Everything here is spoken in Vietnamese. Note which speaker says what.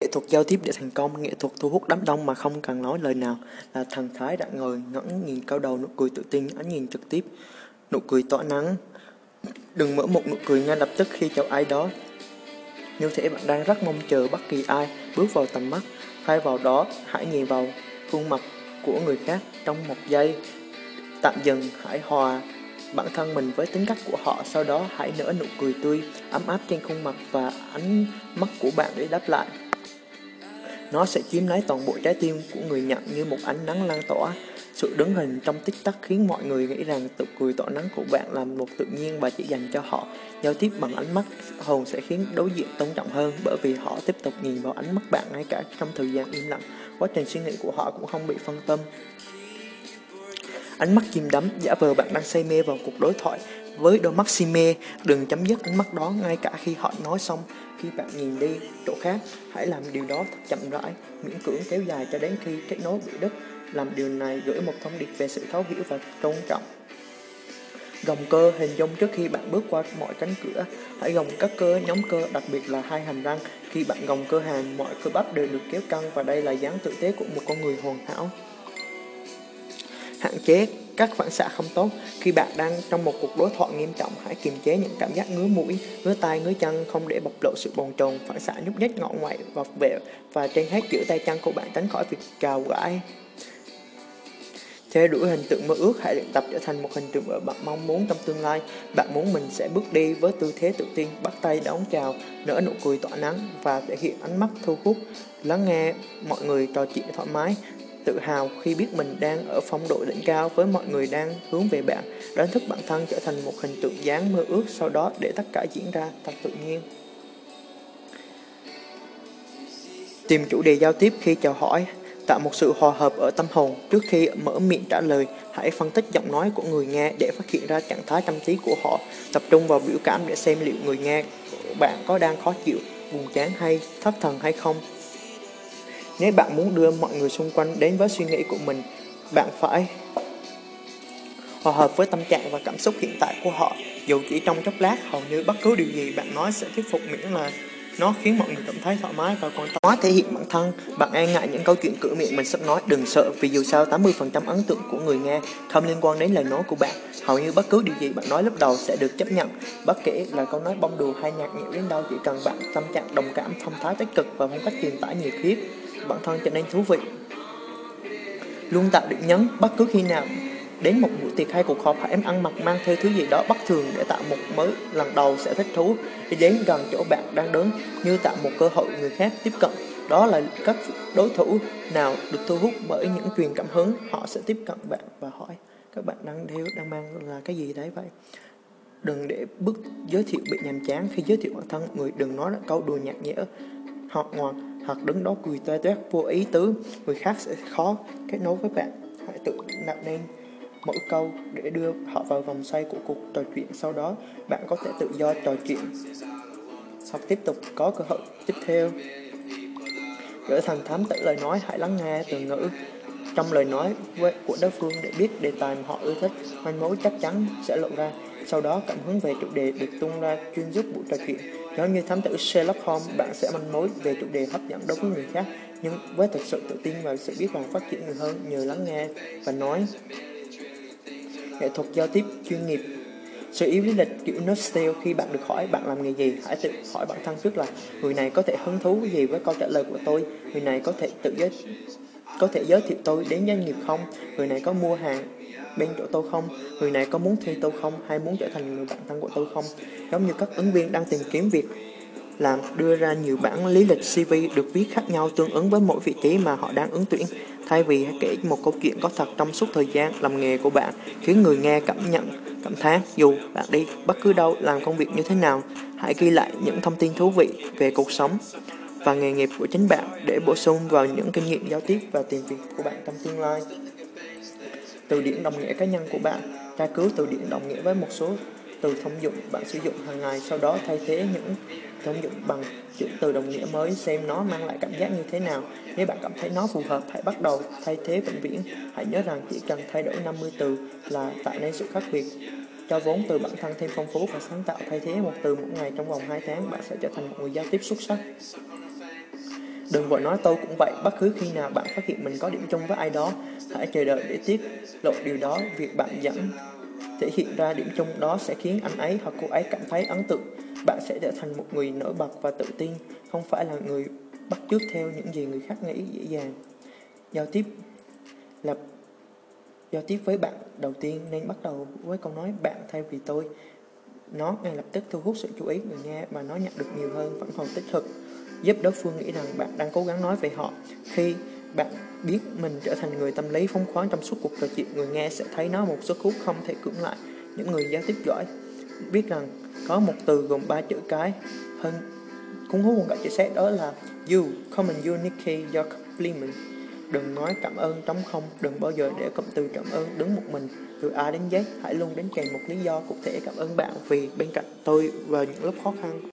Speaker 1: Nghệ thuật giao tiếp để thành công, nghệ thuật thu hút đám đông mà không cần nói lời nào là thần thái đã ngồi ngẩng nhìn cao đầu nụ cười tự tin, ánh nhìn trực tiếp, nụ cười tỏa nắng. Đừng mở một nụ cười ngay lập tức khi chào ai đó. Như thể bạn đang rất mong chờ bất kỳ ai bước vào tầm mắt. Thay vào đó, hãy nhìn vào khuôn mặt của người khác trong một giây. Tạm dừng, hãy hòa bản thân mình với tính cách của họ, sau đó hãy nở nụ cười tươi, ấm áp trên khuôn mặt và ánh mắt của bạn để đáp lại. Nó sẽ chiếm lấy toàn bộ trái tim của người nhận như một ánh nắng lan tỏa. Sự đứng hình trong tích tắc khiến mọi người nghĩ rằng tự cười tỏa nắng của bạn là một tự nhiên và chỉ dành cho họ. Giao tiếp bằng ánh mắt hồn sẽ khiến đối diện tôn trọng hơn bởi vì họ tiếp tục nhìn vào ánh mắt bạn ngay cả trong thời gian im lặng. Quá trình suy nghĩ của họ cũng không bị phân tâm. Ánh mắt chìm đắm, giả vờ bạn đang say mê vào cuộc đối thoại với đôi mắt si mê. Đừng chấm dứt ánh mắt đó ngay cả khi họ nói xong. Khi bạn nhìn đi chỗ khác, hãy làm điều đó thật chậm rãi, miễn cưỡng kéo dài cho đến khi kết nối bị đứt. Làm điều này gửi một thông điệp về sự thấu hiểu và tôn trọng. Gồng cơ hình dung trước khi bạn bước qua mọi cánh cửa. Hãy gồng các cơ, nhóm cơ, đặc biệt là hai hàm răng. Khi bạn gồng cơ hàm, mọi cơ bắp đều được kéo căng và đây là dáng tự tế của một con người hoàn hảo. Hạn chế các phản xạ không tốt. Khi bạn đang trong một cuộc đối thoại nghiêm trọng, hãy kiềm chế những cảm giác ngứa mũi, ngứa tay, ngứa chân, không để bộc lộ sự bồn chồn, phản xạ nhúc nhích ngọn ngoại và vệ và trên hết giữa tay chân của bạn tránh khỏi việc cào gãi. Theo đuổi hình tượng mơ ước, hãy luyện tập trở thành một hình tượng mà bạn mong muốn trong tương lai. Bạn muốn mình sẽ bước đi với tư thế tự tin, bắt tay đón chào, nở nụ cười tỏa nắng và thể hiện ánh mắt thu hút, lắng nghe mọi người trò chuyện thoải mái, tự hào khi biết mình đang ở phong độ đỉnh cao với mọi người đang hướng về bạn, đánh thức bản thân trở thành một hình tượng dáng mơ ước sau đó để tất cả diễn ra thật tự nhiên. Tìm chủ đề giao tiếp khi chào hỏi, tạo một sự hòa hợp ở tâm hồn trước khi mở miệng trả lời. Hãy phân tích giọng nói của người nghe để phát hiện ra trạng thái tâm trí của họ, tập trung vào biểu cảm để xem liệu người nghe bạn có đang khó chịu, buồn chán hay thất thần hay không. Nếu bạn muốn đưa mọi người xung quanh đến với suy nghĩ của mình, bạn phải hòa hợp với tâm trạng và cảm xúc hiện tại của họ. Dù chỉ trong chốc lát, hầu như bất cứ điều gì bạn nói sẽ thuyết phục miễn là nó khiến mọi người cảm thấy thoải mái và còn nói thể hiện bản thân. Bạn e ngại những câu chuyện cửa miệng mình sắp nói, đừng sợ vì dù sao 80% ấn tượng của người nghe không liên quan đến lời nói của bạn. Hầu như bất cứ điều gì bạn nói lúc đầu sẽ được chấp nhận. Bất kể là câu nói bông đùa hay nhạt nhẽo đến đâu chỉ cần bạn tâm trạng đồng cảm, thông thái tích cực và phong cách truyền tải nhiệt huyết bản thân trở nên thú vị. Luôn tạo điểm nhấn bất cứ khi nào đến một buổi tiệc hay cuộc họp hãy ăn mặc mang theo thứ gì đó bất thường để tạo một mới lần đầu sẽ thích thú. Đi đến gần chỗ bạn đang đứng như tạo một cơ hội người khác tiếp cận, đó là các đối thủ nào được thu hút bởi những truyền cảm hứng, họ sẽ tiếp cận bạn và hỏi, các bạn đang theo, đang mang là cái gì đấy vậy? Đừng để bước giới thiệu bị nhàm chán. Khi giới thiệu bản thân, người đừng nói là câu đùa nhạt nhẽo hoặc ngoan hoặc đứng đó cười toe toét vô ý tứ. Người khác sẽ khó kết nối với bạn. Hãy tự nạp nên mỗi câu để đưa họ vào vòng xoay của cuộc trò chuyện. Sau đó, bạn có thể tự do trò chuyện. Hoặc tiếp tục, có cơ hội tiếp theo. Trở thành thám tử lời nói. Hãy lắng nghe từ ngữ trong lời nói của đối phương để biết đề tài mà họ ưa thích. Manh mối chắc chắn sẽ lộ ra. Sau đó, cảm hứng về chủ đề được tung ra chuyên giúp buổi trò chuyện nếu như thám tử Sherlock Holmes, bạn sẽ manh mối về chủ đề hấp dẫn đối với người khác, nhưng với thực sự tự tin và sự biết rằng phát triển người hơn nhờ lắng nghe và nói. Nghệ thuật giao tiếp chuyên nghiệp. Sự yếu lý lịch kiểu Nostale khi bạn được hỏi bạn làm nghề gì, hãy tự hỏi bản thân trước là người này có thể hứng thú gì với câu trả lời của tôi, người này có thể tự giới có thể giới thiệu tôi đến doanh nghiệp không, người này có mua hàng bên chỗ tôi không, người này có muốn thuê tôi không hay muốn trở thành người bạn thân của tôi không. Giống như các ứng viên đang tìm kiếm việc làm đưa ra nhiều bản lý lịch CV được viết khác nhau tương ứng với mỗi vị trí mà họ đang ứng tuyển. Thay vì kể một câu chuyện có thật trong suốt thời gian làm nghề của bạn, khiến người nghe cảm nhận, cảm thán dù bạn đi bất cứ đâu làm công việc như thế nào, hãy ghi lại những thông tin thú vị về cuộc sống và nghề nghiệp của chính bạn để bổ sung vào những kinh nghiệm giao tiếp và tìm việc của bạn trong tương lai từ điển đồng nghĩa cá nhân của bạn. Tra cứu từ điển đồng nghĩa với một số từ thông dụng. Bạn sử dụng hàng ngày, sau đó thay thế những thông dụng bằng chữ từ đồng nghĩa mới, xem nó mang lại cảm giác như thế nào. Nếu bạn cảm thấy nó phù hợp, hãy bắt đầu thay thế vĩnh viễn. Hãy nhớ rằng chỉ cần thay đổi 50 từ là tạo nên sự khác biệt. Cho vốn từ bản thân thêm phong phú và sáng tạo, thay thế một từ mỗi ngày trong vòng 2 tháng, bạn sẽ trở thành một người giao tiếp xuất sắc. Đừng vội nói tôi cũng vậy, bất cứ khi nào bạn phát hiện mình có điểm chung với ai đó, hãy chờ đợi để tiết lộ điều đó. Việc bạn dẫn thể hiện ra điểm chung đó sẽ khiến anh ấy hoặc cô ấy cảm thấy ấn tượng. Bạn sẽ trở thành một người nổi bật và tự tin, không phải là người bắt chước theo những gì người khác nghĩ dễ dàng. Giao tiếp là giao tiếp với bạn đầu tiên nên bắt đầu với câu nói bạn thay vì tôi. Nó ngay lập tức thu hút sự chú ý người nghe và nó nhận được nhiều hơn phản hồi tích cực, giúp đối phương nghĩ rằng bạn đang cố gắng nói về họ. Khi bạn biết mình trở thành người tâm lý phóng khoáng trong suốt cuộc trò chuyện, người nghe sẽ thấy nó một sức hút không thể cưỡng lại. Những người giao tiếp giỏi biết rằng có một từ gồm ba chữ cái hơn cũng hút một cách chữ xét đó là you, comment unique your compliment. Đừng nói cảm ơn trống không, đừng bao giờ để cụm từ cảm ơn đứng một mình từ A đến Z. Hãy luôn đến kèm một lý do cụ thể cảm ơn bạn vì bên cạnh tôi vào những lúc khó khăn.